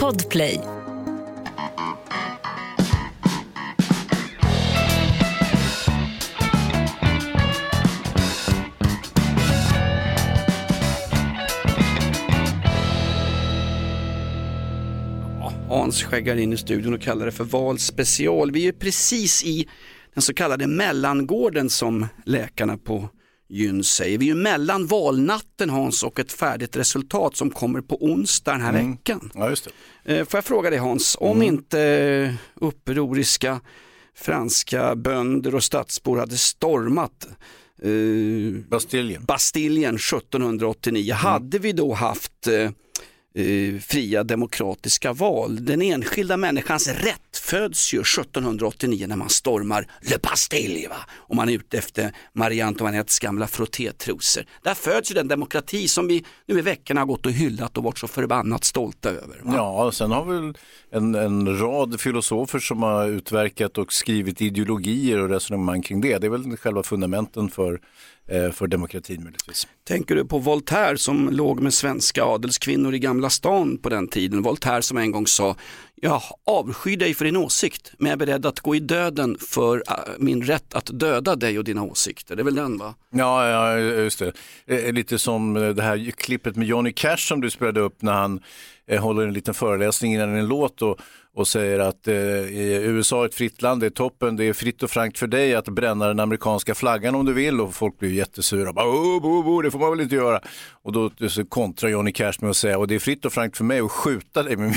Podplay. Hans skäggar in i studion och kallar det för val special. Vi är precis i den så kallade mellangården som läkarna på Gyn säger. Vi är ju mellan valnatten Hans och ett färdigt resultat som kommer på onsdag den här veckan. Ja, just det. Eh, Får jag fråga dig Hans, om inte eh, upproriska franska bönder och stadsbor hade stormat eh, Bastiljen. Bastiljen 1789, hade vi då haft eh, eh, fria demokratiska val? Den enskilda människans rätt föds ju 1789 när man stormar Le Bastille va? och man är ute efter Marie Antoinettes gamla frottétrosor. Där föds ju den demokrati som vi nu i veckorna har gått och hyllat och varit så förbannat stolta över. Va? Ja, sen har väl en, en rad filosofer som har utverkat och skrivit ideologier och resonemang kring det. Det är väl själva fundamenten för, för demokratin möjligtvis. Tänker du på Voltaire som låg med svenska adelskvinnor i Gamla stan på den tiden? Voltaire som en gång sa, jag avskyr dig för din åsikt, men jag är beredd att gå i döden för äh, min rätt att döda dig och dina åsikter. Det är väl den va? Ja, ja just det. Eh, Lite som eh, det här klippet med Johnny Cash som du spelade upp när han eh, håller en liten föreläsning innan en låt och, och säger att eh, i USA är ett fritt land, det är toppen, det är fritt och frankt för dig att bränna den amerikanska flaggan om du vill och folk blir jättesura. Bara, oh, bo, bo, det får man väl inte göra. Och då så kontrar Johnny Cash med att säga och det är fritt och frankt för mig att skjuta dig med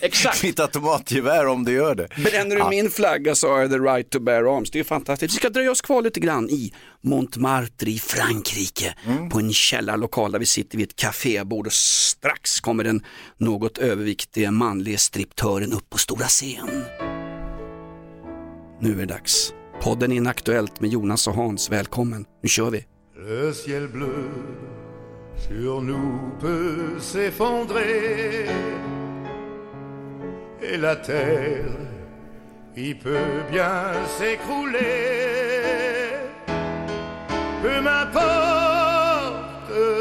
Exakt. mitt automatgevär om du gör det. Bränner du min flagga så har jag the right to bear arms. Det är fantastiskt. Vi ska dröja oss kvar lite grann i Montmartre i Frankrike på en källarlokal där vi sitter vid ett kafébord och strax kommer den något överviktiga manliga striptören upp på stora scen. Nu är det dags. Podden Inaktuellt med Jonas och Hans. Välkommen, nu kör vi. Sur nous peut s'effondrer et la terre y peut bien s'écrouler. Peu m'importe.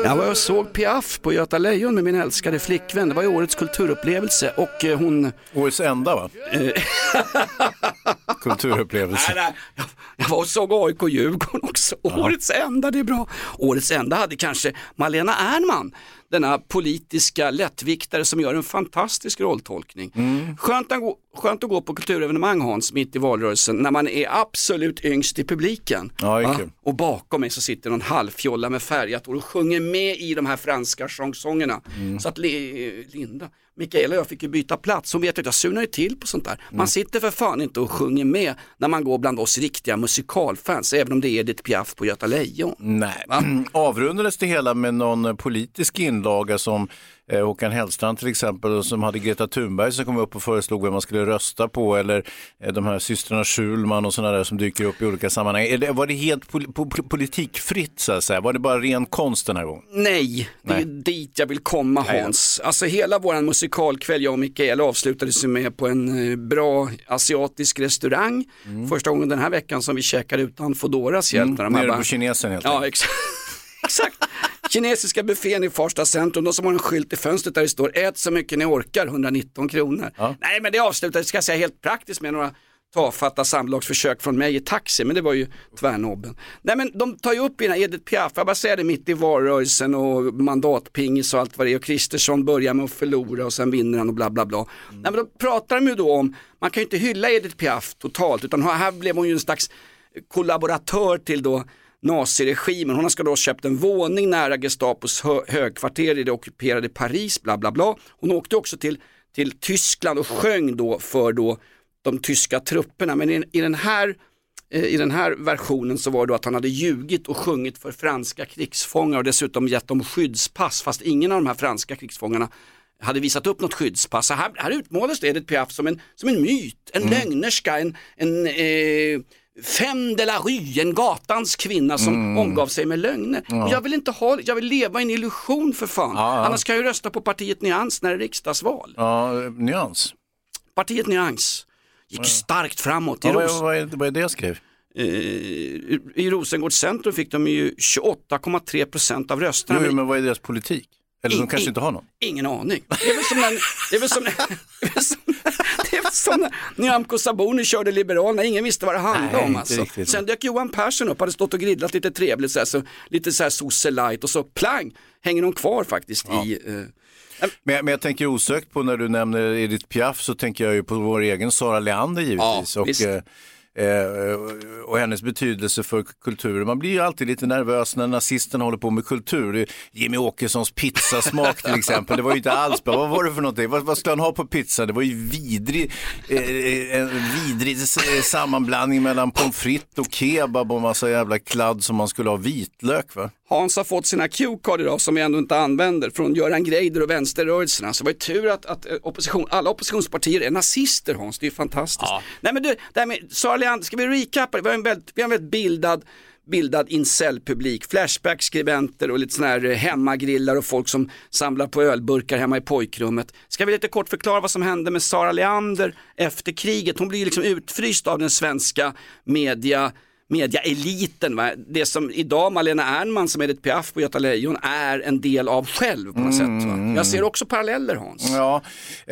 Jag var och såg Piaf på Göta Lejon med min älskade flickvän. Det var ju årets kulturupplevelse och eh, hon Årets enda va? Kulturupplevelse. Nej, nej. Jag, var och såg AIK Djurgården också. Årets enda, det är bra. Årets enda hade kanske Malena Ernman, denna politiska lättviktare som gör en fantastisk rolltolkning. Skönt, att gå, skönt att gå på kulturevenemang Hans, mitt i valrörelsen, när man är absolut yngst i publiken. Ja, kul. Och bakom mig så sitter någon halvfjolla med färgat och sjunger med i de här franska chansongerna. Så att Li- Linda, Mikaela och jag fick ju byta plats. Hon vet att jag surnar ju till på sånt där. Man sitter för fan inte och sjunger med när man går bland oss riktiga musikalfans, även om det är Edith Piaf på Göta Lejon. Nej, avrundades det hela med någon politisk inlaga som eh, Håkan Hellstrand till exempel, som hade Greta Thunberg som kom upp och föreslog vem man skulle rösta på, eller eh, de här systrarna Schulman och sådana där som dyker upp i olika sammanhang. Är var det helt pol po- politikfritt så att säga? Var det bara ren konst den här gången? Nej, det är Nej. dit jag vill komma Hans. Alltså hela våran musikalkväll, jag och Mikaela avslutades med på en eh, bra asiatisk restaurang. Första gången den här veckan som vi käkade utan Foodoras hjälp. här Nere bara- på kinesen helt Ja, enkelt. exakt. Exakt. Kinesiska buffén i Farsta centrum, de som har en skylt i fönstret där det står ät så mycket ni orkar, 119 kronor. Ja. Nej men det avslutades, ska jag säga, helt praktiskt med några tafatta samlagsförsök från mig i taxi, men det var ju tvärnobben. Nej men de tar ju upp i den här Edith Piaf, jag bara säger det mitt i valrörelsen och mandatpingis och allt vad det är och Kristersson börjar med att förlora och sen vinner han och bla bla bla. Nej men då pratar de ju då om, man kan ju inte hylla Edith Piaf totalt utan här blev hon ju en slags kollaboratör till då naziregimen. Hon ska då ha köpt en våning nära Gestapos hö högkvarter i det ockuperade Paris, bla bla bla. Hon åkte också till, till Tyskland och sjöng då för då de tyska trupperna. Men i, i, den här, eh, i den här versionen så var det då att han hade ljugit och sjungit för franska krigsfångar och dessutom gett dem skyddspass fast ingen av de här franska krigsfångarna hade visat upp något skyddspass. Så här, här utmålades Edith Piaf som en, som en myt, en lögnerska, en, en eh, femme de la rue, en gatans kvinna som omgav sig med lögner. Och jag vill inte ha, jag vill leva i en illusion för fan. Ja, ja. Annars kan jag ju rösta på partiet Nyans när det är riksdagsval. Ja, nyans. Partiet Nyans gick starkt framåt. I, Ja, Ros- vad, är, vad är det jag skrev? eh, I Rosengårds centrum fick de ju 28,3 procent av rösterna. Jo, men vad är deras politik? Eller de In- kanske in- inte har någon. Ingen aning. Det är väl som när, det är väl som, när- det är väl som, det är väl som när Nyamko Sabuni körde Liberalerna, ingen visste vad det handlade Nej, om. Alltså. riktigt. Sen dök Johan Persson upp, hade stått och grillat lite trevligt, så här, så, lite så här sosse light och så plang, hänger de kvar faktiskt i eh, Men, jag- men jag tänker osökt på när du nämner Edith Piaf så tänker jag ju på vår egen Sara Leander givetvis. Ja, och, eh, eh, och hennes betydelse för kulturen. Man blir ju alltid lite nervös när nazisterna håller på med kultur. Jimmy Åkessons pizzasmak till exempel, det var ju inte alls bra. Vad var det för någonting? Vad, vad skulle han ha på pizza? Det var ju vidrig, eh, en vidrig s- sammanblandning mellan pommes frites och kebab och massa jävla kladd som man skulle ha vitlök va? Hans har fått sina Q-card idag som vi ändå inte använder från Göran Greider och vänsterrörelserna. Så det var ju tur att, att eh, opposition, alla oppositionspartier är nazister Hans, det är ju fantastiskt. Nej men du, det här med Sara Leander, ska vi recappa det? Vi har en väldigt, vi har en väldigt bildad bildad incel-publik, Flashback-skribenter och lite sådana här eh, hemmagrillar och folk som samlar på ölburkar hemma i pojkrummet. Ska vi lite kort förklara vad som hände med Sara Leander efter kriget? Hon blir ju liksom utfryst av den svenska media mediaeliten, va? det som idag Malena Ernman som Edith Piaf på Göta Lejon är en del av själv på något sätt. Va? Jag ser också paralleller Hans. Ja,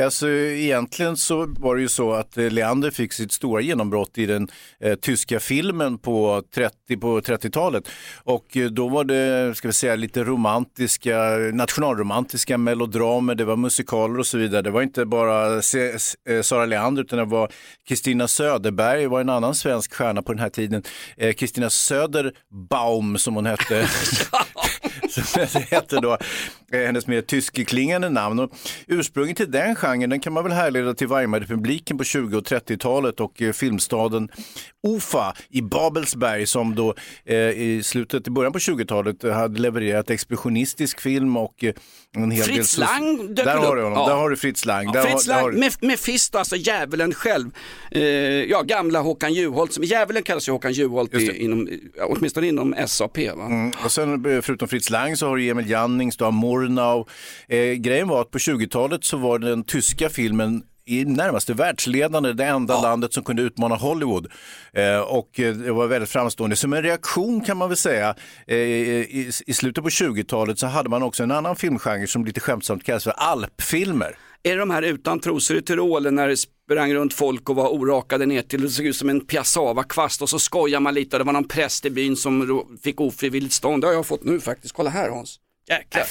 alltså egentligen så var det ju så att eh, Leander fick sitt stora genombrott i den eh, tyska filmen på 30 på 30-talet och eh, då var det, ska vi säga, lite romantiska, nationalromantiska melodramer, det var musikaler och så vidare. Det var inte bara S- eh, Sara Leander utan det var Kristina Söderberg, var en annan svensk stjärna på den här tiden. Eh, Kristina Söderbaum som hon hette. som det heter då, eh, hennes mer tyskklingande namn. Och ursprunget till den genren den kan man väl härleda till Weimarrepubliken på 20 och 30-talet och eh, filmstaden Ufa i Babelsberg som då eh, i slutet, i början på 20-talet eh, hade levererat expressionistisk film och en hel Fritz del... Lang dök Där har du honom, Ja. där har du Fritz Lang. där Fritz har, där har Lang, Mephisto, alltså djävulen själv. Eh, ja, gamla Håkan Juholt, som, djävulen kallas ju Håkan Juholt, i, inom, ja, åtminstone inom SAP. Va? Mm, och sen förutom Fritz Lang så har du Emil Jannings, du har Murnau. Eh, grejen var att på 20-talet så var den tyska filmen i närmaste världsledande, det enda landet som kunde utmana Hollywood. Eh, och eh, det var väldigt framstående. Som en reaktion kan man väl säga, eh, i, i slutet på 20-talet så hade man också en annan filmgenre som lite skämtsamt kallas för alpfilmer. Är det de här utan trosor i Tyrolen när det sprang runt folk och var orakade ner till det såg ut som en piassava-kvast och så skojar man lite och det var någon präst i byn som fick ofrivilligt stånd. Det har jag fått nu faktiskt, kolla här Hans. Jäklar. Äh,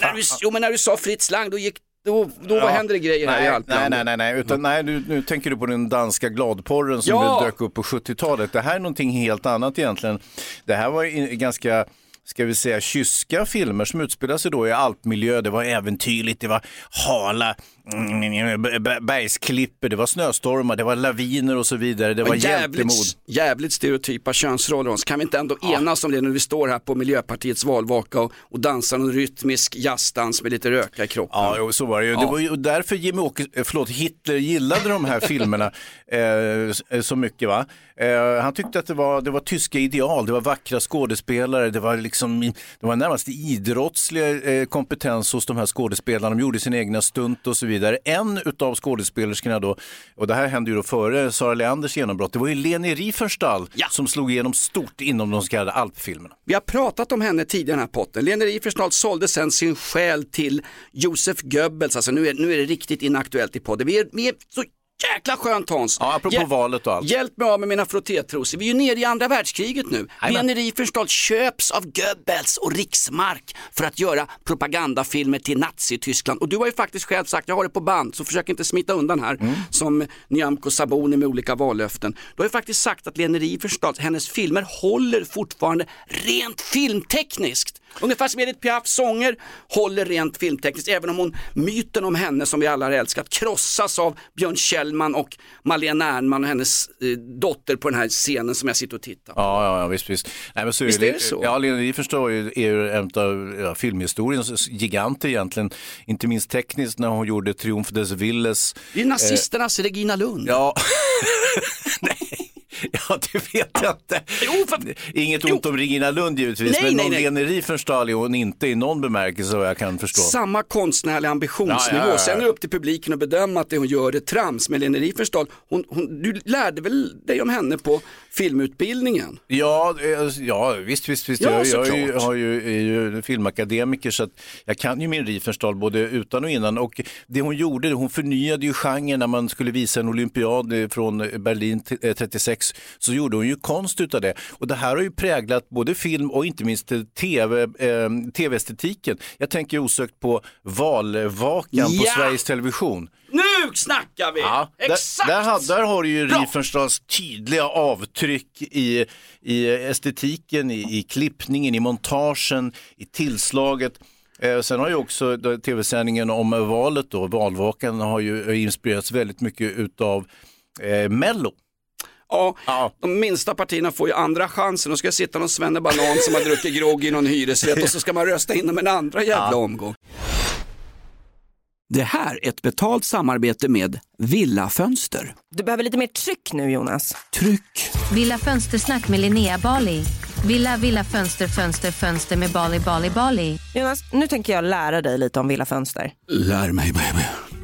när du, jo men när du sa Fritz Lang då gick, då, då händer det grejer här i nej, Alplandet. nej, nej, nej, nej, utan nej, nu, nu tänker du på den danska gladporren som Ja. dök upp på 70-talet. Det här är någonting helt annat egentligen. Det här var ganska ska vi säga, kyska filmer som utspelade sig då i alpmiljö. Det var äventyrligt, det var hala mm, b- b- bergsklipper, det var snöstormar, det var laviner och så vidare. Det var jävligt, jävligt stereotypa könsroller Hans. Kan vi inte ändå enas om det när vi står här på Miljöpartiets valvaka och, och dansar en rytmisk jazzdans med lite röka i kroppen? Ja, jo, så var det ju. Det var ju därför Jimmy Åke, eh, förlåt, Hitler gillade de här filmerna eh, eh, så mycket. Va? Eh, han tyckte att det var, det var tyska ideal, det var vackra skådespelare, det var, liksom, det var närmast idrottslig eh, kompetens hos de här skådespelarna. De gjorde sin egna stunt och så vidare. En utav skådespelerskorna då, och det här hände ju då före Sara Leanders genombrott, det var ju Leni Riefenstahl Ja. som slog igenom stort inom de så kallade alpfilmerna. Vi har pratat om henne tidigare i den här potten. Lena Riefenstahl sålde sen sin själ till Josef Goebbels. Alltså nu är, nu är det riktigt inaktuellt i podden. Vi är, vi är så jäkla skönt Hans. Ja, apropå Hjäl- valet och allt. Hjälp mig av med mina frottétrosor. Vi är ju nere i andra världskriget nu. Riefenstahl köps av Goebbels och Riksmark för att göra propagandafilmer till Nazityskland. Och du har ju faktiskt själv sagt, jag har det på band, så försök inte smita undan här, Mm. som Nyamko Sabuni med olika vallöften. Du har ju faktiskt sagt att Lena Riefenstahl, hennes filmer håller fortfarande rent filmtekniskt. Ungefär som Edith Piafs sånger håller rent filmtekniskt, även om hon, myten om henne som vi alla har älskat, krossas av Björn Kjellman och Malena Ernman och hennes eh, dotter på den här scenen som jag sitter och tittar på. Ja, ja, visst, visst. Nej, men så Visst är det så? Ja, Lena Riefenstahl är ju- är ju en av ja, filmhistoriens giganter egentligen. Inte minst tekniskt när hon gjorde Triumf des Willes. Det är nazisternas Regina Lund. Ja, Ja, det vet jag inte. Jo, för... Inget ont om Regina Lund givetvis, nej, men någon nej. Lene Riefenstahl är hon inte i någon bemärkelse vad jag kan förstå. Samma konstnärliga ambitionsnivå. Ja, ja, Sen är det upp till publiken att bedöma att det hon gör är trams. Men Lene Riefenstahl, hon, hon, du lärde väl dig om henne på filmutbildningen? Ja, eh, ja visst, visst, visst. Ja, jag, jag, jag, har ju, är ju filmakademiker så att jag kan ju min Riefenstahl både utan och innan. Och det hon gjorde, hon förnyade ju genren när man skulle visa en olympiad eh, från Berlin 36 eh, Netflix så gjorde hon ju konst utav det. Och det här har ju präglat både film och inte minst tv, eh, tv-estetiken. Jag tänker osökt på valvakan ja! på Sveriges Television. Nu snackar vi! Ja, Exakt! Där, där, där har du ju Riefenstahls tydliga avtryck i, i estetiken, i, i klippningen, i montagen, i tillslaget. Eh, sen har ju också tv-sändningen om valet då, valvakan, har ju inspirerats väldigt mycket utav eh, Mello. Ja, Ja. de minsta partierna får ju andra chansen. Då ska jag sitta någon svennebanan som har druckit grogg i någon hyresrätt och så ska man rösta in dem en andra jävla omgång. Det här är ett betalt samarbete med Villa Fönster. Du behöver lite mer tryck nu Jonas. Tryck! Villa Fönstersnack med Linnea Bali. Villa, villa, fönster, fönster, fönster med Bali, Bali, Bali. Jonas, nu tänker jag lära dig lite om Villa Fönster. Lär mig baby.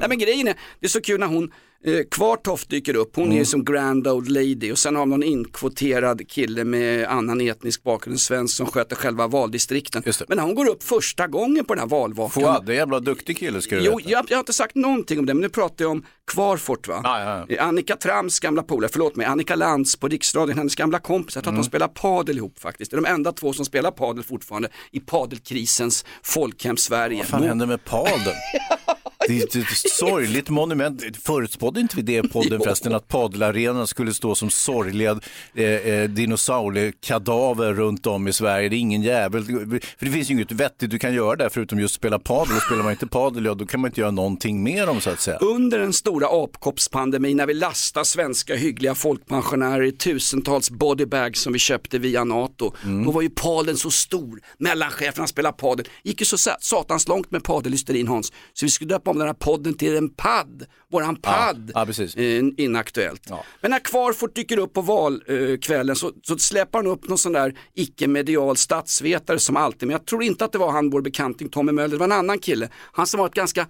Nej, men grejen är, det är så kul när hon eh, Kvartoft dyker upp, hon är som grand old lady och sen har man någon inkvoterad kille med annan etnisk bakgrund, en svensk som sköter själva valdistrikten. Men när hon går upp första gången på den här valvakan. Fouad, det är en jävla duktig kille ska du Jo, veta. jag, jag har inte sagt någonting om det, men nu pratar jag om Kvarfort va? Ja, Eh, Annika Trams gamla polare, förlåt mig, Annika Lantz på Riksradion, hennes gamla kompis, jag tror Mm. att de spelar padel ihop faktiskt. Det är de enda två som spelar padel fortfarande i padelkrisens folkhem Sverige. Vad fan Nå- hände med padeln? Det är ett- sorgligt monument. Förutspådde inte vi det i podden förresten att padelarenan skulle stå som sorgliga eh, eh, dinosauriekadaver runt om i Sverige. Det är ingen jävel. För det finns ju inget vettigt du kan göra där förutom just spela padel. Och spelar man inte padel, ja då kan man inte göra någonting med dem så att säga. Under den stora apkoppspandemin när vi lastar svenska hyggliga folkpensionärer i tusentals bodybags som vi köpte via NATO. Mm. Då var ju padel så stor, mellancheferna spelade padel. gick ju så sa- satans långt med padelhysterin Hans. Så vi skulle döpa om den här podden till en padd, våran padd. ja, precis. Eh, inaktuellt. Ja. Men när Kvarfort dyker upp på valkvällen så, så släpper han upp någon sån där icke-medial statsvetare som alltid, men jag tror inte att det var han vår bekanting Tommy Möller, det var en annan kille. Han som var ett ganska eh,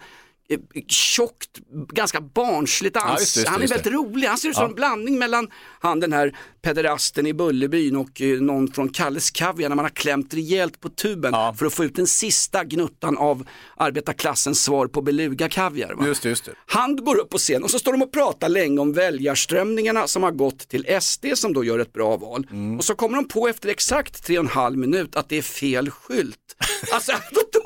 tjockt, ganska barnsligt Ja, ans. det, det, han är väldigt rolig, han ser ut som Ja. en blandning mellan han den här pederasten i Bullerbyn och eh, någon från Kalles Kaviar när man har klämt rejält på tuben Ja. för att få ut den sista gnuttan av arbetarklassens svar på beluga kaviar. Va? Just det, just det. Han går upp på scen och så står de och pratar länge om väljarströmningarna som har gått till SD som då gör ett bra val. Mm. Och så kommer de på efter exakt tre och en halv minut att det är fel skylt. Alltså, då, då,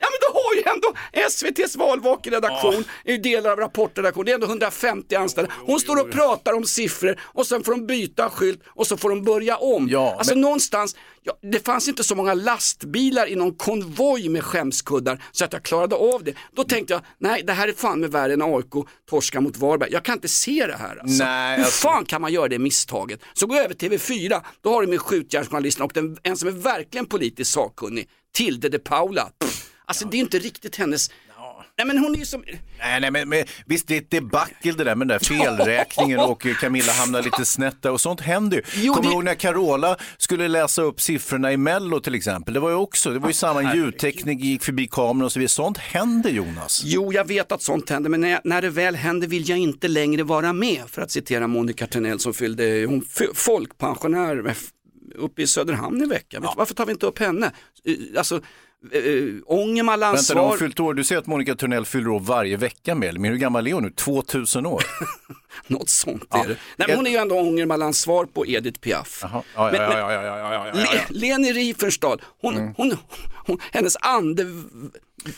ja men då har ju ändå SVTs valvakeredaktion, är ju delar av rapportredaktion, det är ändå 150 anställda. Hon står och pratar om siffror och sen får de byta skylt och så får de börja om. Ja, alltså men- någonstans, ja, det fanns inte så många lastbilar i någon konvoj med skämskuddar så att jag klarade av det. Då tänkte jag, nej det här är fan med värre än AIK torska mot Varberg. Jag kan inte se det här alltså. Nej, Hur alltså- fan kan man göra det misstaget? Så gå över TV4, då har du med skjutjärnsjournalisten och den, en som är verkligen politiskt sakkunnig, Tilde de Paula. Pff, Alltså det är inte riktigt hennes, nej men hon är ju som, Nej, nej men, men visst det är ett debacle det där med den där felräkningen och Camilla hamnar lite snett där och sånt händer ju. Jo, Kommer det- du ihåg när Carola skulle läsa upp siffrorna i Mello till exempel? Det var ju också, det var ju samma ljudteknik, gick förbi kameran och så vidare. Sånt händer Jonas. Jo, jag vet att sånt händer, men när, när det väl händer vill jag inte längre vara med, för att citera Monica Törnell som fyllde, hon folkpensionär uppe i Söderhamn i veckan. Du, Varför tar vi inte upp henne? Eh, Alltså, äh, Ångermanland Vänta, nu har fyllt år. Du säger att Monica Törnell fyller år varje vecka med, men hur gammal är hon nu? 2000 år? något sånt Ja. är det. Nej, men hon är ju ändå Ångermanlands svar på Edith Piaf. Leni Riefenstahl, hon, Mm. hon, hon, hennes ande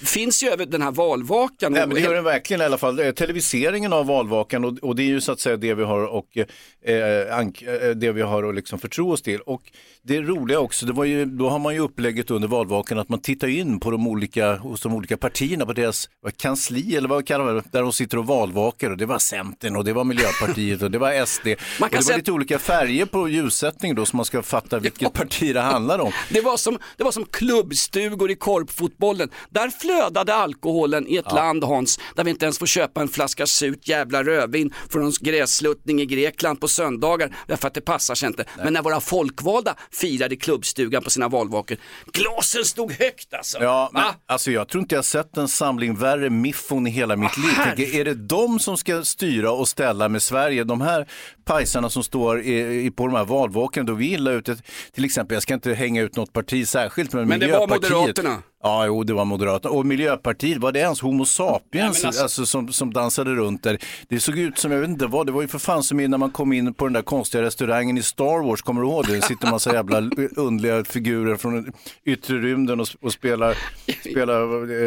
finns ju över den här valvakan. Nej, och- men det gör den verkligen i alla fall. Televiseringen av valvakan och, och det är ju så att säga det vi har och eh, ank, eh, det vi har att liksom förtro oss till. Och det roliga också, det var ju, då har man ju upplägget under valvakan att man tittar in på de olika, hos de olika partierna på deras vad, kansli eller vad kallar man det, där de sitter och valvakar och det var Centern och det var Miljöpartiet och det var SD. Man och kan det säga var lite olika färger på ljussättning då så man ska fatta vilket parti det handlar om. Det var, som, det var som klubbstugor i korpfotbollen. Där flödade alkoholen i ett land Hans, där vi inte ens får köpa en flaska surt jävla rödvin från en grässluttning i Grekland på söndagar därför att det passar sig inte. Men när våra folkvalda firade i klubbstugan på sina valvakor, glasen stod högt alltså. Ja, men, alltså jag tror inte jag sett en samling värre miffon i hela mitt liv. Tänker, är det de som ska styra och ställa med Sverige? De här pajsarna som står i, i, på de här valvakorna, då vi illa ute, till exempel, jag ska inte hänga ut något parti särskilt, men, Men det var Miljöpartiet. Moderaterna. Ja, jo, det var Moderaterna. Och Miljöpartiet, var det ens Homo sapiens Nej, alltså... alltså- som, som dansade runt där? Det såg ut som, jag vet inte vad, det var ju för fan som när man kom in på den där konstiga restauranger i Star Wars, kommer du ihåg det? Det sitter en massa jävla underliga figurer från yttre rymden och, och spelar, spelar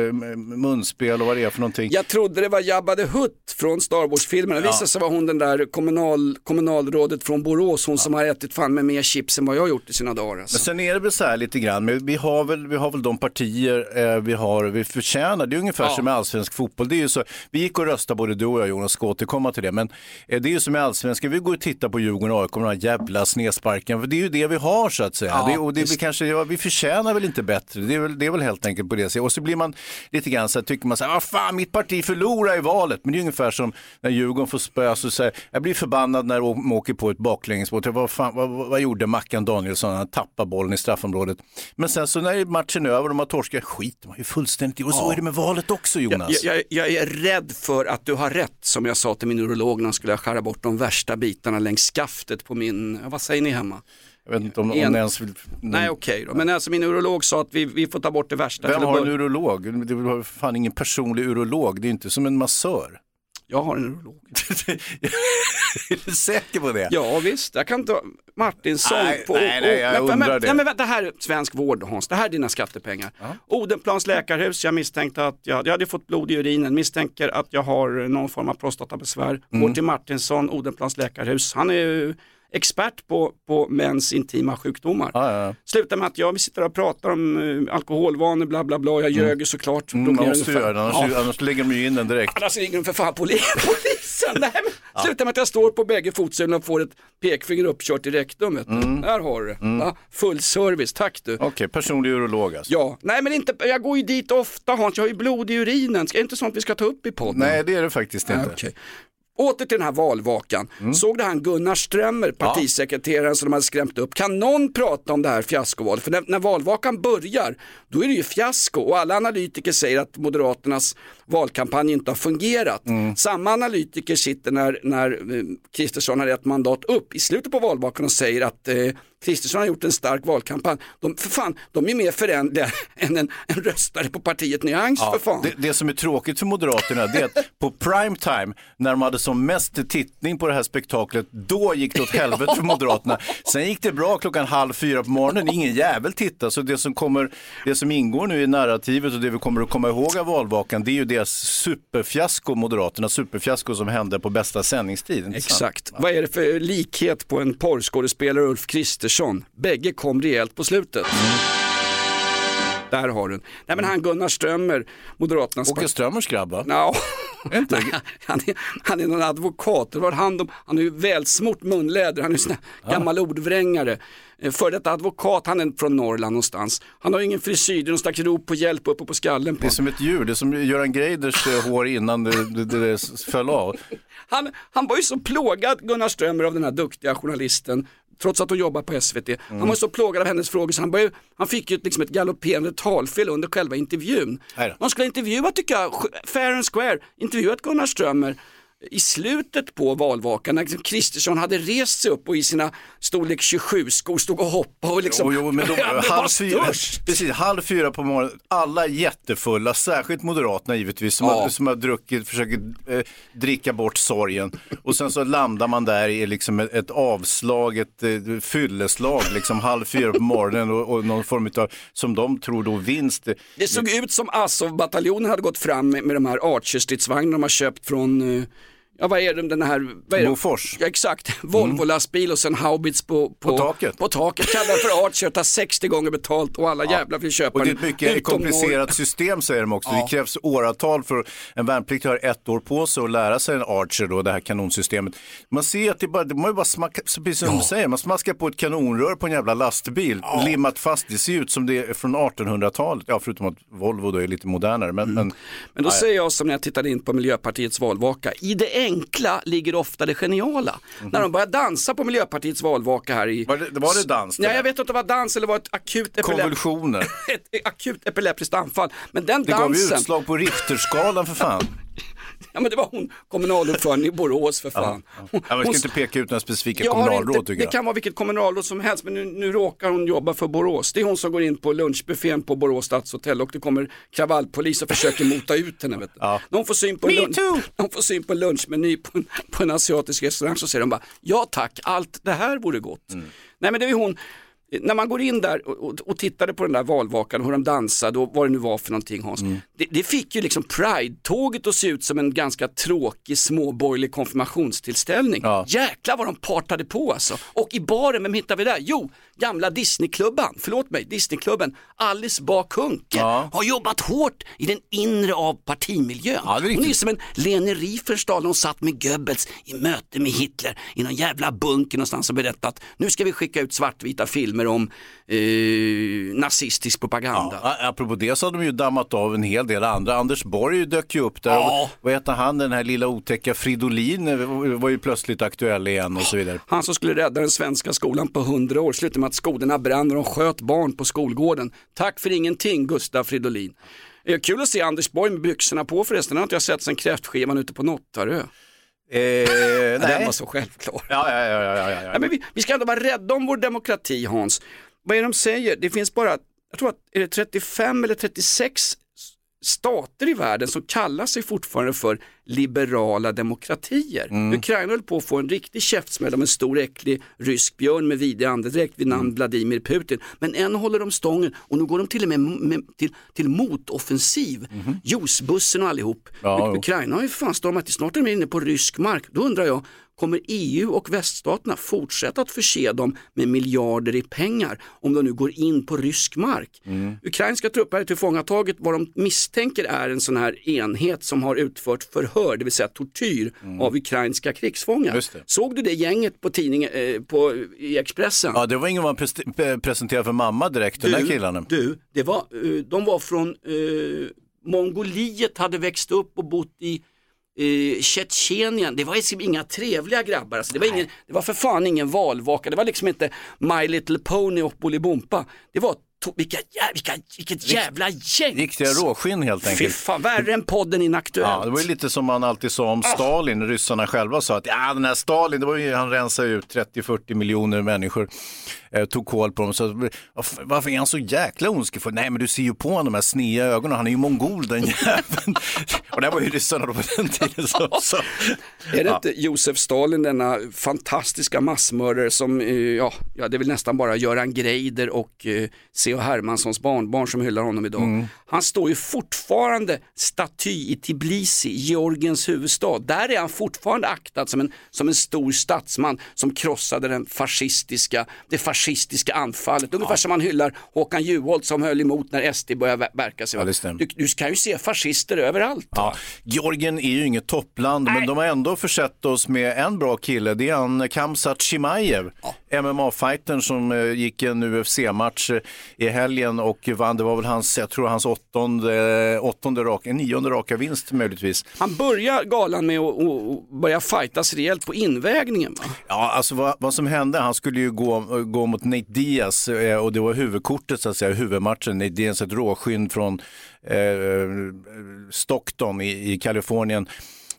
eh, munspel och vad det är för någonting. Jag trodde det var Jabba the Hutt från Star Wars-filmerna. Det visade sig vara hon den där kommunal, kommunalrådet från Borås, hon som har ätit fan med mer chips än vad jag har gjort i sina dagar. Alltså. Men sen är det väl så här lite grann, men vi har väl, vi har väl de partier eh, vi har, vi förtjänar. Det är ungefär Ja. som med allsvensk fotboll. Det är ju så, vi gick och röstade både du och jag Jonas, ska återkomma till det. Men eh, det är ju som med allsvenskan, vi går och tittar på Djurgården och AIK, de här jävla snedsparken. För det är ju det vi har så att säga. Ja, det, och det vi kanske, ja, vi förtjänar väl inte bättre. Det är väl, det är väl helt enkelt på det sättet. Och så blir man lite grann så här, tycker man så här, vad fan mitt parti förlorar i valet. Men det är ungefär som när Djurgården får spö, så säger jag blir förbannad när de åker på ett baklängesmål. Vad, fan, vad, vad, gjorde Mackan Danielsson? Han tappade bollen i straffområdet. Men sen så när matchen är över och de har torskat, skit de har ju fullständigt i. Och så är det med valet också Jonas. Jag, jag, jag är rädd för att du har rätt, som jag sa till min urolog när han skulle skära bort de värsta bitarna längs skaftet på min, ja, vad säger ni hemma? Jag vet inte om, om En- ni ens vill... Nej okej då, men alltså min urolog sa att vi, vi får ta bort det värsta. Vem har en urolog? Du har fan ingen personlig urolog, det är inte som en massör. Jag har en urolog. är du säker på det? Ja visst, jag kan ta Martinsson Nej, på... nej, nej, jag undrar men, det. Nej, men vänta, det här är svensk vård Hans, det här är dina skattepengar. Odenplans läkarhus, jag misstänkte att jag, jag hade fått blod i urinen, misstänker att jag har någon form av prostatabesvär. Mm. Går till Martinsson, Odenplans läkarhus. Han är ju expert på, på mäns intima sjukdomar. Ja, ja, ja. Slutar med att jag, vi sitter och pratar om uh, alkoholvanor, bla bla bla, jag ljög ju såklart. Mm, man måste ungefär- göra det, annars, Ja. annars lägger de ju in den direkt. Annars ringer de för fan poli- polisen. Nej, men, Sluta med att jag står på bägge fotsulorna och får ett pekfinger uppkört i rektum. Vet du. Mm. Där har du det. Ja, full service, tack du. Okej, personlig urolog alltså. Ja, nej men inte, jag går ju dit ofta Hans, jag har ju blod i urinen. Ska, är det inte sånt vi ska ta upp i podden? Nej, det är det faktiskt inte. okej. Åter till den här valvakan. Såg du han Gunnar Strömmer, partisekreteraren som de hade skrämt upp? Kan någon prata om det här fiaskovalet? För när, när valvakan börjar, då är det ju fiasko och alla analytiker säger att Moderaternas valkampanj inte har fungerat. Samma analytiker sitter när, när eh, Kristersson har ett mandat upp i slutet på valvakan och säger att eh, Kristersson har gjort en stark valkampanj. De, för fan, de är mer förändliga än en, en röstare på partiet Nyans för fan. Det, det som är tråkigt för Moderaterna det är att på prime time, när de hade som mest tittning på det här spektaklet, då gick det åt helvete för Moderaterna. Sen gick det bra klockan halv fyra på morgonen, ingen jävel tittade. Så det som, kommer, det som ingår nu i narrativet och det vi kommer att komma ihåg av valvakan, det är ju deras superfiasko, Moderaternas superfiasko som hände på bästa sändningstid. Exakt. Vad är det för likhet på en porrskådespelare Ulf Kristersson? Bägge kom rejält på slutet. Där har du. Nej men han Gunnar Strömmer, Moderaternas... Åke Strömmers grabb va? Ja. Inte? han, är, han är någon advokat, det var han, de, han har ju välsmort munläder, han är sån här gammal ordvrängare. Eh, Före detta advokat, han är från Norrland någonstans. Han har ingen frisyr, det är någon slags rop på hjälp uppe på skallen på Det är som ett djur, det är som Göran Greiders eh, hår innan det, det, det föll av. han, han var ju så plågad, Gunnar Strömmer, av den här duktiga journalisten, trots att hon jobbar på SVT. Han var så plågad av hennes frågor så han, började, han fick ju liksom ett galopperande talfel under själva intervjun. Man skulle intervjua, tycker jag, fair and square, intervjuat Gunnar Strömmer i slutet på valvakan när liksom Kristersson hade rest sig upp och i sina storlek 27 skor stod och hoppade och liksom, Jo, jo, men de, halv, fyra, precis, halv fyra på morgonen, alla jättefulla, särskilt Moderaterna givetvis, som, Ja. har, som har druckit, försöker eh, dricka bort sorgen. Och sen så landar man där i liksom ett, ett avslag, ett eh, fylleslag, liksom halv fyra på morgonen och, och någon form av, som de tror då, vinst. Det såg ut som Azov-bataljonen hade gått fram med, med de här Archer-stridsvagnarna de har köpt från, eh, ja vad är det, den här, vad är? Bofors. Ja, exakt, Volvo-lastbil och sen haubits på, på, På taket. På taket, kallar för Archer, tar 60 gånger betalt och alla jävlar vill köpa Och det är ett mycket komplicerat system säger de också. Det krävs åratal för en värnpliktig har ett år på sig att lära sig en Archer, då, det här kanonsystemet. Man ser att det bara, det man ju bara smacka, så precis som de säger, man smaskar på ett kanonrör på en jävla lastbil, limmat fast, det ser ut som det är från 1800-talet, ja förutom att Volvo då är lite modernare. Men, men Men då säger jag som när jag tittade in på Miljöpartiets valvaka, i det enkla ligger ofta det geniala. När de börjar dansa på Miljöpartiets valvaka här i... Var det- var det dans det Nej, där? jag vet inte om det var dans eller var ett akut, epilep... konvulsioner, ett akut epileptiskt anfall. Men den det gav ju dansen, utslag på Richterskalan för fan. ja men det var hon kommunalordförande i Borås för fan. Hon, Ja, man ska hon- inte peka ut några specifika Jag kommunalråd inte, tycker det jag. kan vara vilket kommunalråd som helst men nu, nu råkar hon jobba för Borås. Det är hon som går in på lunchbuffén på Borås stadshotell och det kommer kravallpolis och försöker mota ut henne. Vet. Ja. Hon får syn på, lunch, hon får syn på en lunchmeny på en, på en asiatisk restaurang så säger de bara ja tack, allt det här vore gott. Mm. Nej men det är hon, när man går in där och, och, och tittade på den där valvakan, hur de dansade och vad det nu var för någonting Hans. Mm. Det, det fick ju liksom Pride-tåget att se ut som en ganska tråkig småborgerlig konfirmationstillställning. Ja. Jäklar vad de partade på alltså. Och i baren, vem hittar vi där? Jo, gamla Disneyklubban, förlåt mig, Disneyklubben, Alice Bah Kuhnke Ja. har jobbat hårt i den inre av partimiljön. Ja, det är hon är som en Leni Riefenstahl när hon satt med Goebbels i möte med Hitler i någon jävla bunker någonstans och berättat nu ska vi skicka ut svartvita filmer om eh, nazistisk propaganda. Ja, apropå det så har de ju dammat av en hel del andra. Anders Borg dök ju upp där. Ja. Och, vad heter han, den här lilla otäcka Fridolin eh, var ju plötsligt aktuell igen och så vidare. Han som skulle rädda den svenska skolan på hundra år slutade med att skolorna brann och de sköt barn på skolgården. Tack för ingenting Gustav Fridolin. Kul att se Anders Borg med byxorna på förresten, det har inte jag sett sen kräftskivan ute på Nottarö. Eh, Den nej. var så självklar. Ja, ja, ja, ja, ja, ja. Ja, men vi, vi ska ändå vara rädda om vår demokrati Hans. Vad är det de säger? Det finns bara, jag tror att är det 35 eller 36 stater i världen som kallar sig fortfarande för liberala demokratier. Ukraina höll på att få en riktig käftsmäll av en stor äcklig rysk björn med vidrig andedräkt vid namn Vladimir Putin. Men än håller de stången och nu går de till och med, med till, till motoffensiv. Juicebussen och allihop. Ja. Ukraina har ju fan stormat, snart är de inne på rysk mark. Då undrar jag, kommer EU och väststaterna fortsätta att förse dem med miljarder i pengar om de nu går in på rysk mark? Mm. Ukrainska trupper är tillfångataget vad de misstänker är en sån här enhet som har utfört förhör, det vill säga tortyr av ukrainska krigsfångar. Mm. Såg du det gänget på tidningen, eh, på, i Expressen? Ja, det var ingen man pre- presenterade för mamma direkt, den här killarna. Du, det var, eh, de var från eh, Mongoliet, hade växt upp och bott i eh, Tjetjenien, det var liksom inga trevliga grabbar. Alltså. Det, var ingen, det var för fan ingen valvaka, det var liksom inte My Little Pony och Bolibompa. Det var vilka, vilka, vilket jävla gäng! Riktiga råskinn helt Fy enkelt. fan, värre än podden Inaktuellt. Ja, det var ju lite som man alltid sa Ah. om Stalin, ryssarna själva sa att ja, den här Stalin, det var ju, han rensade ut 30-40 miljoner människor, eh, tog koll på dem. Så, varför, varför är han så jäkla ondskefull? Nej, men du ser ju på honom de här snea ögonen, han är ju mongol den jäveln. Och det var ju ryssarna då på den tiden som sa. Är det inte Josef Stalin, denna fantastiska massmördare som, eh, ja, ja det är väl nästan bara Göran Greider och eh, C.H. Hermanssons barnbarn som hyllar honom idag. Mm. Han står ju fortfarande staty i Tbilisi, Georgiens huvudstad. Där är han fortfarande aktad som en, som en stor statsman som krossade den fascistiska, det fascistiska anfallet. Ungefär som man hyllar Håkan Juholt som höll emot när SD började ver- verka sig. Ja, du, du kan ju se fascister överallt. Ja, Georgien är ju inget toppland, men de har ändå försett oss med en bra kille. Det är han Kamsat Chimaev, MMA-fightern som eh, gick en UFC-match eh, i helgen och vann. Det var väl hans, jag tror hans åttonde, åttonde raka, nionde raka vinst möjligtvis. Han börjar galan med att börja fightas rejält på invägningen. Va? Ja, alltså vad, vad som hände, han skulle ju gå, gå mot Nate Diaz eh, och det var huvudkortet så att säga, huvudmatchen. Nate Diaz ett råskinn från eh, Stockton i, i Kalifornien.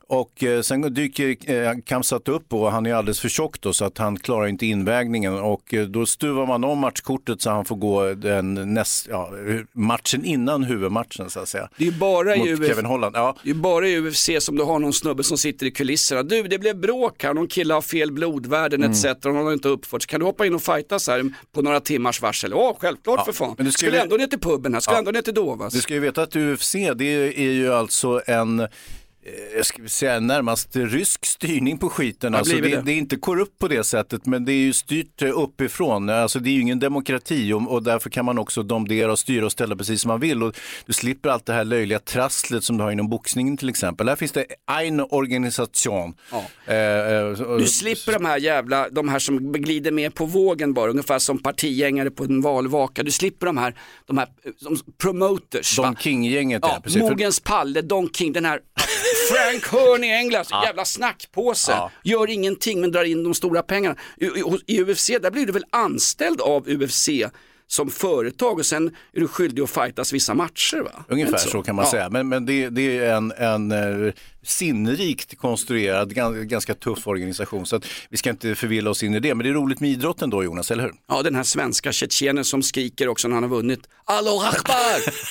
Och eh, sen dyker eh, Kamsat upp och han är alldeles för tjock då så att han klarar inte invägningen och eh, då stuvar man om matchkortet så han får gå den näst, ja, matchen innan huvudmatchen så att säga. Det är bara i UFC Kevin Holland. Ja, Det är ju bara i UFC som du har någon snubbe som sitter i kulisserna. Du, det blev bråk här, någon kille har fel blodvärden Mm. etc. Någon har inte uppfört sig. Kan du hoppa in och fightas här på några timmars varsel? Ja, självklart Ja, för fan. men du skulle skulle- ändå ner till puben här, skulle Ja. ändå ner till Dovas. Du ska ju veta att UFC det är ju alltså en jag ska säga närmast rysk styrning på skiten. Alltså det, det. det. är inte korrupt på det sättet men det är ju styrt eh, uppifrån. Alltså det är ju ingen demokrati och, och därför kan man också domdera och styra och ställa precis som man vill. Och du slipper allt det här löjliga trasslet som du har inom boxningen till exempel. Här finns det en organisation. Ja. Eh, eh, Du slipper de här jävla, de här som glider med på vågen bara, ungefär som partigängare på en valvaka. Du slipper de här, de här eh, som promoters. Don King-gänget. Ja, Ja, precis. Mogens Palle, Don King, den här Frank Hearn i England, jävla snackpåse. Ja. Gör ingenting men drar in de stora pengarna. I, i, I UFC, där blir du väl anställd av UFC som företag och sen är du skyldig att fightas vissa matcher va? Ungefär Inte så? kan man Ja. säga. Men, men det, det är en, en eh, sinnrikt konstruerad, gan- ganska tuff organisation. Så att vi ska inte förvilla oss in i det. Men det är roligt med idrotten då Jonas, eller hur? Ja, den här svenska tjetjenen som skriker också när han har vunnit. Allo Akbar!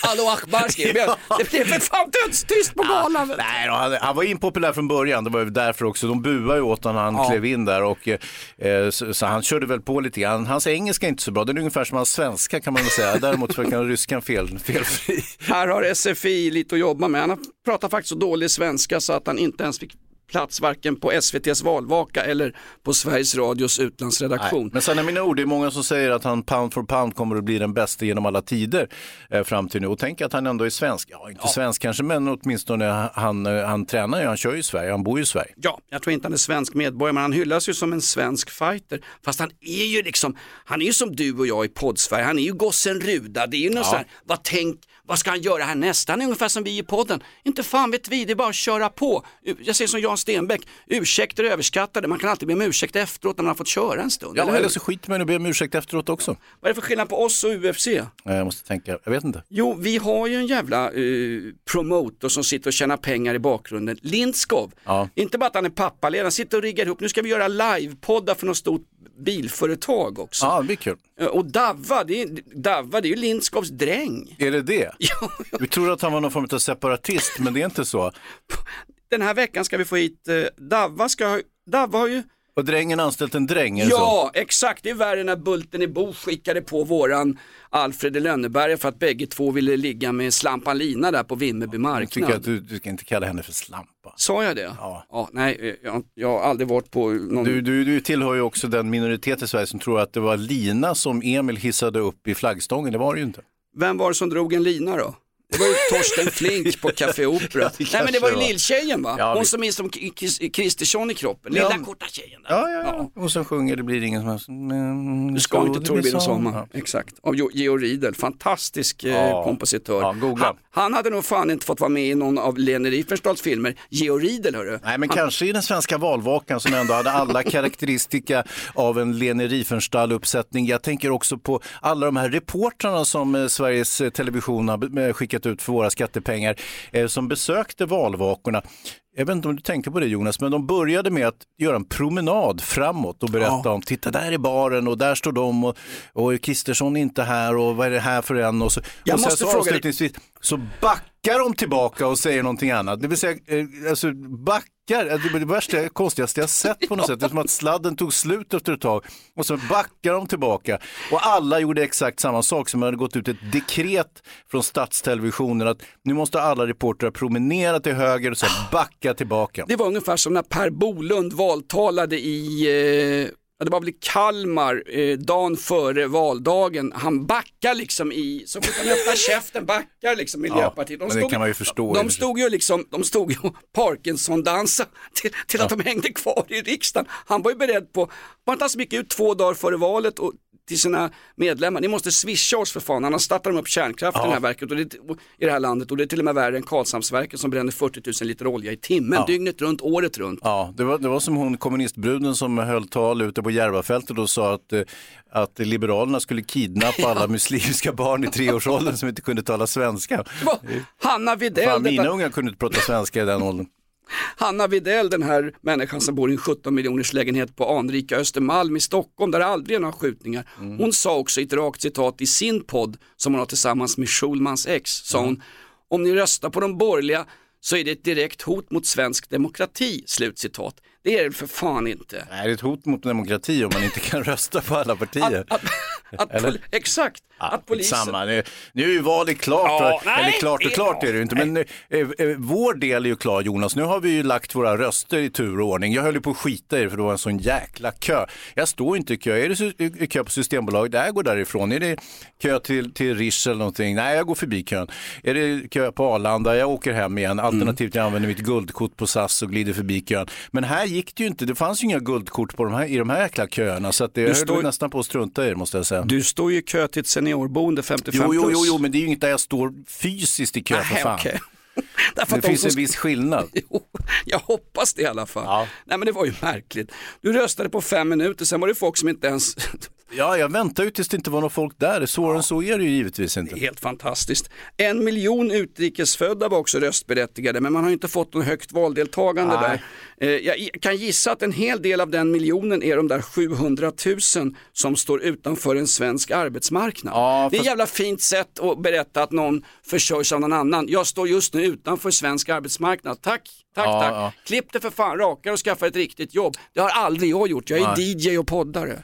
Allo Akbar skriker han. Det blev för fan dödstyst på galan. Nej, då, han, han var impopulär från början, det var ju därför också. De buade ju åt honom när han Ja. klev in där och eh, så, så han körde väl på lite grann. Hans engelska är inte så bra, den är ungefär som hans svenska svenska kan man väl säga. Däremot verkar ryskan fel, felfri. Här har SFI lite att jobba med. Han pratar faktiskt så dålig svenska så att han inte ens fick plats varken på SVTs valvaka eller på Sveriges Radios utlandsredaktion. Men sen är mina ord, det är många som säger att han pound for pound kommer att bli den bästa genom alla tider eh, fram till nu. Och tänk att han ändå är svensk, ja inte svensk kanske, men åtminstone han, eh, han tränar ju, han kör ju i Sverige, han bor ju i Sverige. Ja, jag tror inte han är svensk medborgare men han hyllas ju som en svensk fighter. Fast han är ju liksom, han är ju som du och jag i poddsverige, han är ju gossen Ruda. Det är ju något Ja. så här, vad tänk, vad ska han göra härnäst? Han är ungefär som vi i podden. Inte fan vet vi, det är bara att köra på. Jag säger som Jan Stenbeck, ursäkter är överskattade, man kan alltid be om ursäkt efteråt när man har fått köra en stund. Ja, eller eller så skiter man i att be om ursäkt efteråt också. Vad är det för skillnad på oss och UFC? Eh, Jag måste tänka, jag vet inte. Jo, vi har ju en jävla eh, promotor som sitter och tjänar pengar i bakgrunden. Lindskov. Ja. Inte bara att han är pappaledig, han sitter och riggar ihop, nu ska vi göra livepoddar för något stort bilföretag också. Ja, det blir kul. Eh, Och Davva, det är, Davva, det är ju Lindskovs dräng. Är det det? Ja, Vi tror att han var någon form av separatist, men det är inte så. den här veckan ska vi få hit, eh, Davva ska Davva har ju Och drängen anställt en dräng, det så? Ja, exakt. Det är värre när Bulten i Bo skickade på våran Alfred i Lönneberga för att bägge två ville ligga med Slampan Lina där på Vimmerby Jag tycker marknad. att du, du ska inte kalla henne för slampa. Sa jag det? Ja. nej, eh, jag, jag har aldrig varit på någon... Du, du, du tillhör ju också den minoritet i Sverige som tror att det var lina som Emil hissade upp i flaggstången, det var det ju inte. Vem var det som drog en lina då? Det var ju Torsten Flink på Café Opera. Nej men det var ju lilltjejen va? Ja, Hon som är som Kristersson i kroppen, lilla Ja. korta tjejen där. Ja, ja, ja. Och sen sjunger Det blir ingen som helst. Men, Du ska inte tro det blir någon sommar. Exakt, av Georg Riedel, fantastisk eh, kompositör. Han, han hade nog fan inte fått vara med i någon av Lene Riefenstahls filmer. Georg Riedel hörru. Nej, men kanske i den svenska valvakan som ändå hade alla karaktäristika av en Lene Riefenstahl-uppsättning. Jag tänker också på alla de här reportrarna som eh, Sveriges eh, Television har eh, skickat ut för våra skattepengar eh, som besökte valvakorna. Jag vet inte om du tänkte på det Jonas, men de började med att göra en promenad framåt och berätta om, titta där är baren och där står de och, och Kristersson är inte här och vad är det här för en? Och, så, Jag och sen måste så dig- avslutningsvis så backar de tillbaka och säger någonting annat. Det vill säga, eh, alltså backar, alltså, det var det värsta, konstigaste jag sett på något sätt. Det är som att sladden tog slut efter ett tag och så backar de tillbaka. Och alla gjorde exakt samma sak som hade gått ut ett dekret från statstelevisionen att nu måste alla reportrar promenera till höger och sen backa tillbaka. Det var ungefär som när Per Bolund valtalade i eh, det var väl Kalmar eh, dagen före valdagen. Han backar liksom i, så fort han öppnar käften backar liksom Miljöpartiet. men det kan man ju förstå De sig. stod ju liksom, de stod ju Parkinson-dansa till, till att de hängde kvar i riksdagen. Han var ju beredd på, han gick ut två dagar före valet och till sina medlemmar, ni måste swisha oss för fan, annars startar de upp kärnkraft i det här verket och det, i det här landet och det är till och med värre än Karlshamnsverket som bränner 40 000 liter olja i timmen, dygnet runt, året runt. Ja, det var, det var som hon kommunistbruden som höll tal ute på Järvafältet och sa att, eh, att Liberalerna skulle kidnappa alla muslimska barn i treårsåldern som inte kunde tala svenska. Hanna Widell, Fan, mina detta, ungar kunde inte prata svenska i den åldern. Hanna Widell, den här människan som bor i en 17 miljoners lägenhet på anrika Östermalm i Stockholm där det aldrig är några skjutningar. Hon sa också i ett rakt citat i sin podd som hon har tillsammans med Schulmans ex, sa hon, om ni röstar på de borgerliga så är det ett direkt hot mot svensk demokrati, slutcitat. Det är det för fan inte. Nej, det är ett hot mot demokrati om man inte kan rösta på alla partier. Att, att, att exakt, att polisen... Samma. Nu, nu är ju valet klart, Ja, nej, eller klart och klart är det ju inte, men eh, eh, vår del är ju klar Jonas. Nu har vi ju lagt våra röster i tur och ordning. Jag höll ju på att skita i det för det var en sån jäkla kö. Jag står inte i kö. Är det kö på Systembolaget? Nej, jag går därifrån. Är det kö till, till Rish eller någonting? Nej, jag går förbi kön. Är det kö på Arlanda? Jag åker hem igen. Alternativt jag använder mitt guldkort på SAS och glider förbi kön. Men här gick det ju inte. Det fanns ju inga guldkort på de här, i de här jäkla köerna så det, jag höll står- nästan på att strunta i det måste jag säga. Du står ju i kö till ett seniorboende 55 Jo, jo, plus. jo, jo, men det är ju inget där jag står fysiskt i kö för Nej, fan. okej. Därför Det finns som en viss skillnad. Jo, jag hoppas det i alla fall. Ja. Nej men det var ju märkligt. Du röstade på fem minuter, sen var det folk som inte ens... Ja, jag väntar ju tills det inte var någon folk där. Svårare än så är det ju givetvis inte. Helt fantastiskt. En miljon utrikesfödda var också röstberättigade men man har inte fått något högt valdeltagande Nej. där. Eh, Jag kan gissa att en hel del av den miljonen är de där 700 000 som står utanför en svensk arbetsmarknad. Ja, Det är ett jävla fint sätt att berätta att någon försörjs av någon annan. Jag står just nu utanför svensk arbetsmarknad. Tack, tack, Ja, tack. ja. Klipp det för fan rakare och skaffa ett riktigt jobb. Det har aldrig jag gjort. Jag är DJ och poddare.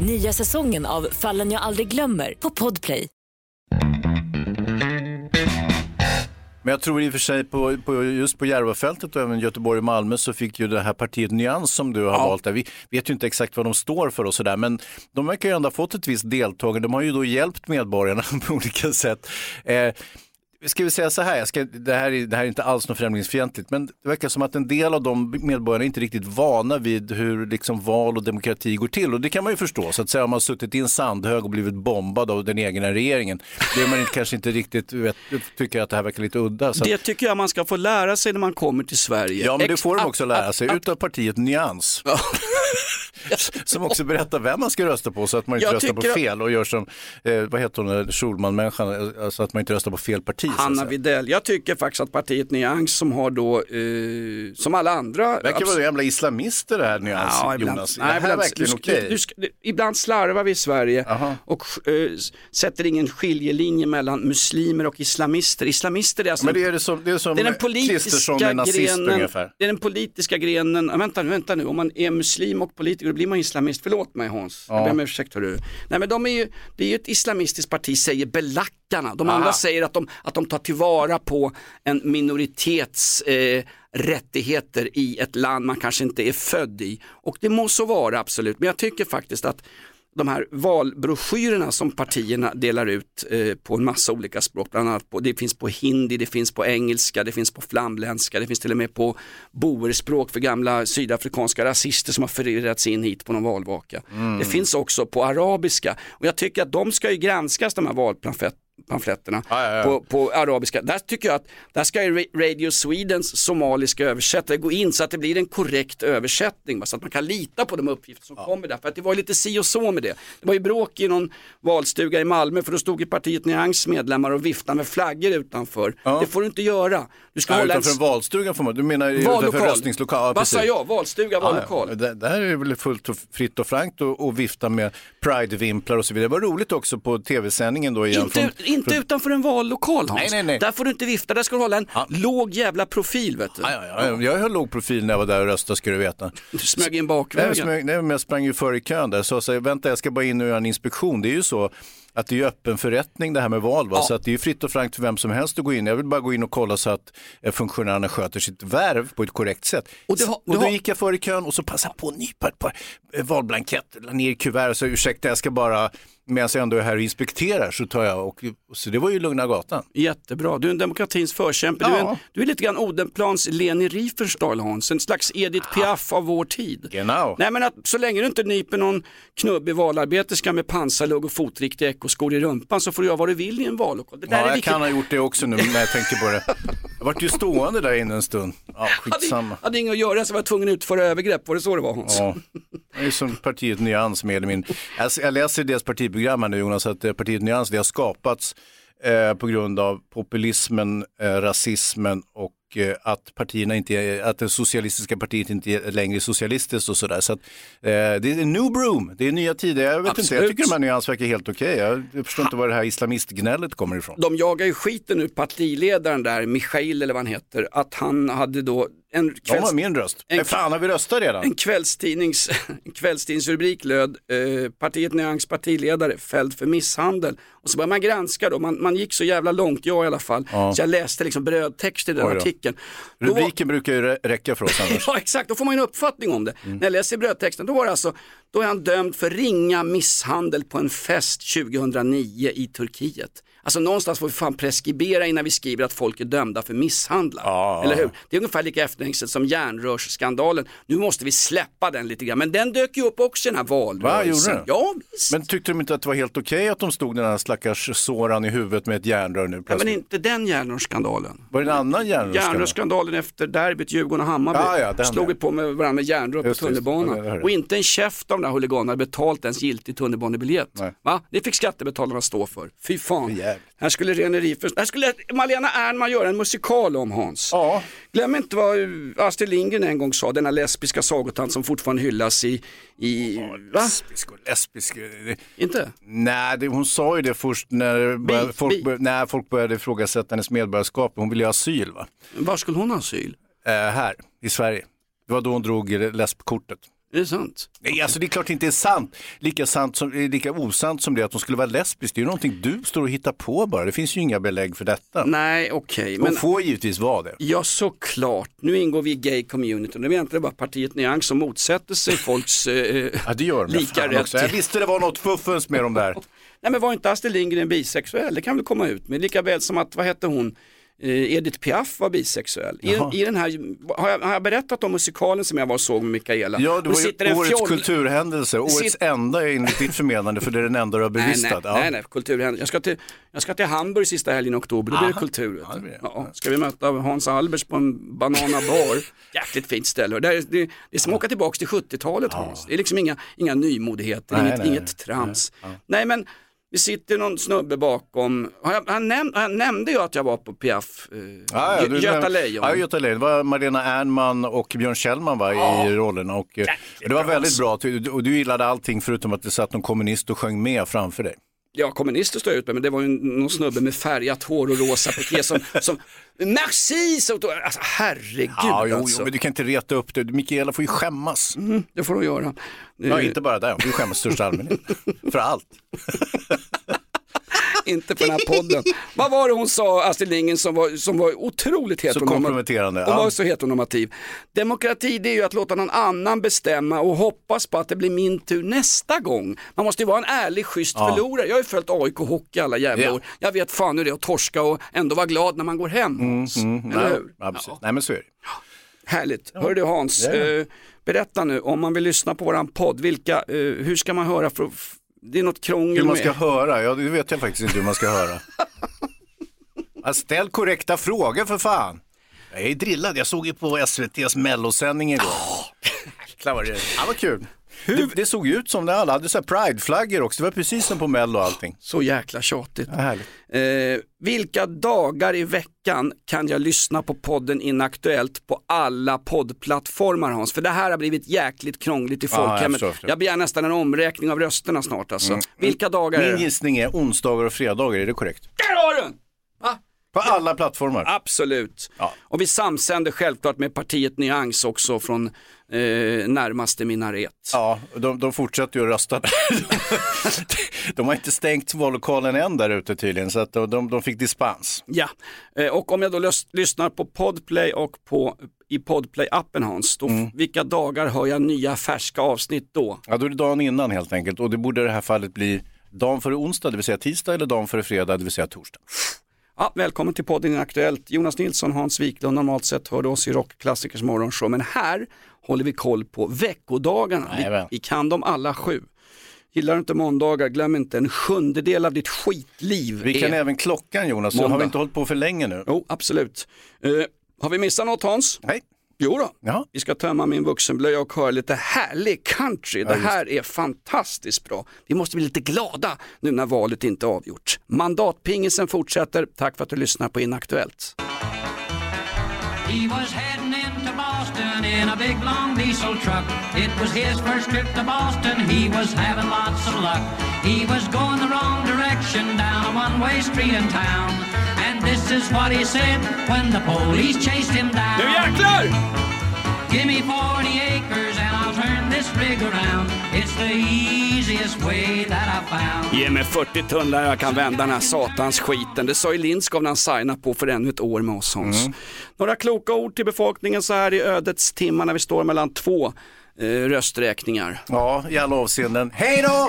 Nya säsongen av Fallen jag aldrig glömmer på Podplay. Men jag tror i och för sig på, på just på Järvafältet och även Göteborg och Malmö så fick ju det här partiet Nyans som du har Ja. valt där. Vi vet ju inte exakt vad de står för och sådär men de verkar ju ändå ha fått ett visst deltagande. De har ju då hjälpt medborgarna på olika sätt. Eh, ska vi säga så här, jag ska, det, här är, det här är inte alls något främlingsfientligt, men det verkar som att en del av de medborgarna är inte riktigt vana vid hur liksom val och demokrati går till. Och det kan man ju förstå, så att säga om man har suttit i en sandhög och blivit bombad av den egna regeringen, det är man inte, kanske inte riktigt vet, tycker att det här verkar lite udda. Att, Det tycker jag man ska få lära sig när man kommer till Sverige. ja, men det får de också lära sig utav partiet Nyans. som också berättar vem man ska rösta på så att man inte Jag röstar på fel och gör som, eh, vad heter hon, Schulman-människan, eh, så att man inte röstar på fel parti. Hanna säga. Widell. Jag tycker faktiskt att partiet Nyans som har då, eh, som alla andra. Verkar abs- vara jävla islamister det här Nyans, Ja, ibland. Jonas. Nej, det här ibland. verkligen Du okej? du ibland slarvar vi i Sverige Aha. och eh, sätter ingen skiljelinje mellan muslimer och islamister. Islamister är alltså Men det är, det som, det är som det är den politiska grenen, ungefär. det är den politiska grenen, vänta nu, vänta nu, om man är muslim och politiker blir man islamist, förlåt mig Hans, jag ber om ursäkt hörru. Nej men de är ju, det är ju ett islamistiskt parti säger belackarna, de andra säger att de, att de tar tillvara på en minoritets eh, rättigheter i ett land man kanske inte är född i. Och det må så vara absolut, men jag tycker faktiskt att de här valbroschyrerna som partierna delar ut eh, på en massa olika språk, bland annat på, det finns på hindi, det finns på engelska, det finns på flamländska, det finns till och med på boerspråk för gamla sydafrikanska rasister som har förirrats in hit på någon valvaka. Det finns också på arabiska. Och jag tycker att de ska ju granskas de här valpamfletterna pamfletterna Ja, ja, ja. På, på arabiska. Där tycker jag att där ska Radio Swedens somaliska översättare gå in så att det blir en korrekt översättning så att man kan lita på de uppgifter som kommer där. För att det var lite si och så med det. Det var ju bråk i någon valstuga i Malmö för då stod ju partiet Nyans medlemmar och viftade med flaggor utanför. Ja. Det får du inte göra. Du ska Ja, hålla utanför en valstuga får man, du menar vallokal. röstningslokal? Ja, Vad sa jag? Valstuga, vallokal. Ja, ja. Det, det här är väl fullt och fritt och frankt att att vifta med Pride-vimplar och så vidare. Det var roligt också på tv-sändningen då igen. Inte, inte utanför en vallokal Hans. Nej, nej, nej. Där får du inte vifta, där ska du hålla en låg jävla profil vet du. Ja, ja, ja, jag höll låg profil när jag var där och röstade ska du veta. Du smög in Nej, jag, bakvägen. smög, nej, men jag sprang ju före i kön där. Så jag sa, vänta jag ska bara in och göra en inspektion. Det är ju så att det är öppen förrättning det här med val. Va? Ja. Så att det är fritt och frankt för vem som helst att gå in. Jag vill bara gå in och kolla så att eh, funktionärerna sköter sitt värv på ett korrekt sätt. Och det har- och det då har- gick jag före i kön och så passade jag på att nypa ett par eh, valblanketter, la ner kuvert och så ursäkta jag ska bara, medan jag ändå är här och inspekterar så tar jag och, så det var ju lugna gatan. Jättebra, du är en demokratins förkämpe. Du, är en, Ja. du är lite grann Odenplans Leni Riefenstahl Hans, en slags Edith Piaf av vår tid. Genau. Nej men att, så länge du inte nyper någon knubbig valarbeterska med pansarlugg och fotriktiga ekoskor i rumpan så får du göra vad du vill i en vallokal. Det där Ja, är jag viktigt. kan ha gjort det också nu när jag tänker på det. Jag vart ju stående där inne en stund. Ja, hade, skitsamma. hade inget att göra så var jag tvungen att utföra övergrepp, var det så det var Hans? Ja, det är som partiet Nyans mer eller mindre. Jag, jag läser deras partiprogram här nu Jonas, att eh, partiet Nyans det har skapats eh, på grund av populismen, eh, rasismen och eh, att partierna inte är, att det socialistiska partiet inte är längre socialistiskt och sådär. Så att, eh, det är new broom, det är nya tider. Jag vet inte, jag tycker de här Nyans verkar helt okej. Jag, jag förstår inte var det här islamistgnället kommer ifrån. De jagar ju skiten ur partiledaren där, Michail eller vad han heter, att han hade då en De kvälls... har min röst. en- fan, har vi röstat redan? En kvällstidnings, en kvällstidningsrubrik löd eh, partiet Nyans partiledare fälld för misshandel. Och så började man granska då, man, man gick så jävla långt, jag i alla fall, så jag läste liksom brödtext i den Oj artikeln. Då var- Rubriken brukar ju rä- räcka för oss annars. Ja exakt, då får man ju en uppfattning om det. Mm. När jag läser brödtexten, då var det alltså, då är han dömd för ringa misshandel på en fest 2009 i Turkiet. Alltså någonstans får vi fan preskribera innan vi skriver att folk är dömda för misshandlar. Ja. Eller hur? Det är ungefär lika efterhängset som järnrörsskandalen. Nu måste vi släppa den lite grann, men den dök ju upp också i den här valrörelsen. Va? Ja, visst. Men tyckte de inte att det var helt okej att de stod den här stackars såran i huvudet med ett järnrör nu ja, men plötsligt? inte den järnrörsskandalen. Var det en annan järnrör? Järnrörsskandalen efter derbyt Djurgården och Hammarby. Ja, Slog vi på med varandra med järnrör på tunnelbanan. Ja, och inte en käft av de där huliganerna betalt ens giltig tunnelbanebiljett. Va? Det fick skattebetalarna stå för. Fy fan. Jävligt. Här skulle Riefers, här skulle Malena Ernman göra en musikal om Hans. Ja. Glöm inte vad Astrid Lindgren en gång sa, denna lesbiska sagotant som fortfarande hyllas i, i va? Lesbisk och lesbisk. det- Inte? Nej, det, hon sa ju det först när började, Bi, folk, bi. började, när folk började ifrågasätta hennes medborgarskap. Hon ville ju ha asyl va? Var skulle hon ha asyl? Eh, här i Sverige. Det var då hon drog lesbkortet. Är det sant? Nej, alltså det är klart det inte är sant. Lika, sant som, lika osant som det att hon skulle vara lesbisk. Det är ju någonting du står och hittar på bara. Det finns ju inga belägg för detta. Nej, okej. Hon men... får givetvis vara det. Ja såklart, nu ingår vi i gay-communityn. Det är egentligen bara partiet Nyans som motsätter sig folks eh, Ja, det gör de. lika rätt. också. Jag visste det var något fuffens med dem där. Nej men var inte Astrid Lindgren bisexuell? Det kan väl komma ut med. Lika väl som att, vad hette hon, Edith Piaf var bisexuell. I. I den här, har jag, har jag berättat om musikalen som jag var och såg med Mikaela? Ja, det var ju sitter årets fjoll- kulturhändelse. Årets sitter- enda enligt ditt förmenande, för det är den enda du har Nej, nej, bevistat. Ja. nej, nej, kulturhändelse. Jag ska till, jag ska till Hamburg sista helgen i oktober, då blir det kultur. Ja, det. Ja, ska vi möta Hans Albers på en Banana Bar. Jäkligt fint ställe. Det är, det, det är som att åka tillbaka till 70-talet Hans. Det är liksom inga, inga nymodigheter, Nej, inget, nej, inget nej. trams. Nej men Det sitter någon snubbe bakom. Jag, han näm, han nämnde jag att jag var på Piaf, eh, Ja, ja, Göta Lejon. Ja, Göta Lejon. Det var Marlena Ernman och Björn Kjellman var i rollerna. Och, eh, det var väldigt bra. Och du gillade allting förutom att det satt någon kommunist och sjöng med framför dig. Ja, kommunister står jag ut med, men det var ju någon snubbe med färgat hår och rosa piké som, som merci, så, alltså herregud Ja, jo, alltså. jo, men du kan inte reta upp det. Mikaela får ju skämmas. Det får de göra. Ja, Eh, inte bara där, hon får ju skämmas i största allmänhet. För allt. Inte på den här podden. Vad var det hon sa, Astrid Lindgren, som var, som var otroligt Så heteronormativ? komprometterande. Hon var Ja. så heteronormativ. Demokrati det är ju att låta någon annan bestämma och hoppas på att det blir min tur nästa gång. Man måste ju vara en ärlig, schysst Ja. förlorare. Jag har ju följt AIK Hockey alla jävla Ja. år. Jag vet fan hur det är att torska och ändå vara glad när man går hem. Eller Mm, Nej, hur? ja. Nej, men så är det. Härligt. Hör du Hans, Ja. eh, berätta nu om man vill lyssna på våran podd, vilka, eh, hur ska man höra? För, f- det är något krångel Hur man med. ska höra, ja det vet jag faktiskt inte hur man ska höra. Ja, Ställ korrekta frågor för fan. Jag är drillad, jag såg ju på SVTs mellosändning igår. Jäklar vad det ja, vad kul. Det, det såg ut som det alla hade så prideflaggor också, det var precis som på mello och allting. Så jäkla tjatigt. Ja. Eh, vilka dagar i veckan kan jag lyssna på podden Inaktuellt på alla poddplattformar Hans? För det här har blivit jäkligt krångligt i Ja, jag folkhemmet. förstår, jag, förstår. begär nästan en omräkning av rösterna snart alltså. Vilka dagar Min gissning är onsdagar och fredagar, är det korrekt? Där har du den! Va? På alla plattformar. Absolut. Ja. Och vi samsänder självklart med partiet Nyans också från eh, närmaste minaret. Ja, de, de fortsätter ju att rösta. De har inte stängt vallokalen än där ute tydligen, så att de, de, fick dispens. Ja, eh, och om jag då lys- lyssnar på Podplay och på, i Podplay-appen Hans, då, Mm. vilka dagar hör jag nya färska avsnitt då? Ja, då är det dagen innan helt enkelt och det borde i det här fallet bli dagen före onsdag, det vill säga tisdag, eller dagen före fredag, det vill säga torsdag. Ja, välkommen till podden Aktuellt. Jonas Nilsson, Hans Wiklund, normalt sett hör du oss i Rockklassikers morgonshow, men här håller vi koll på veckodagarna. Vi, vi kan dem alla sju. Gillar du inte måndagar, glöm inte en sjundedel av ditt skitliv. Vi kan även klockan Jonas, så har vi inte hållit på för länge nu? Jo, absolut. Eh, har vi missat något Hans? Nej. Jo då. Ja. Vi ska tömma min vuxenblöja och höra lite härlig country. Det här är fantastiskt bra. Vi måste bli lite glada nu när valet inte är avgjort. Mandatpingisen fortsätter. Tack för att du lyssnar på Inaktuellt. He was heading into Boston in a big long diesel truck. It was his first trip to Boston. He was having lots of luck. He was going the wrong direction down a one-way street in town. And this is what he said when the police chased him down. Ge mig 40 tunnlar jag kan vända den här satans skiten. Det sa ju Lindskov när han signade på för ännu ett år med oss Hans. Några kloka ord till befolkningen så här i ödets timmar när vi står mellan två eh, rösträkningar. Ja, i alla avseenden. Hej då!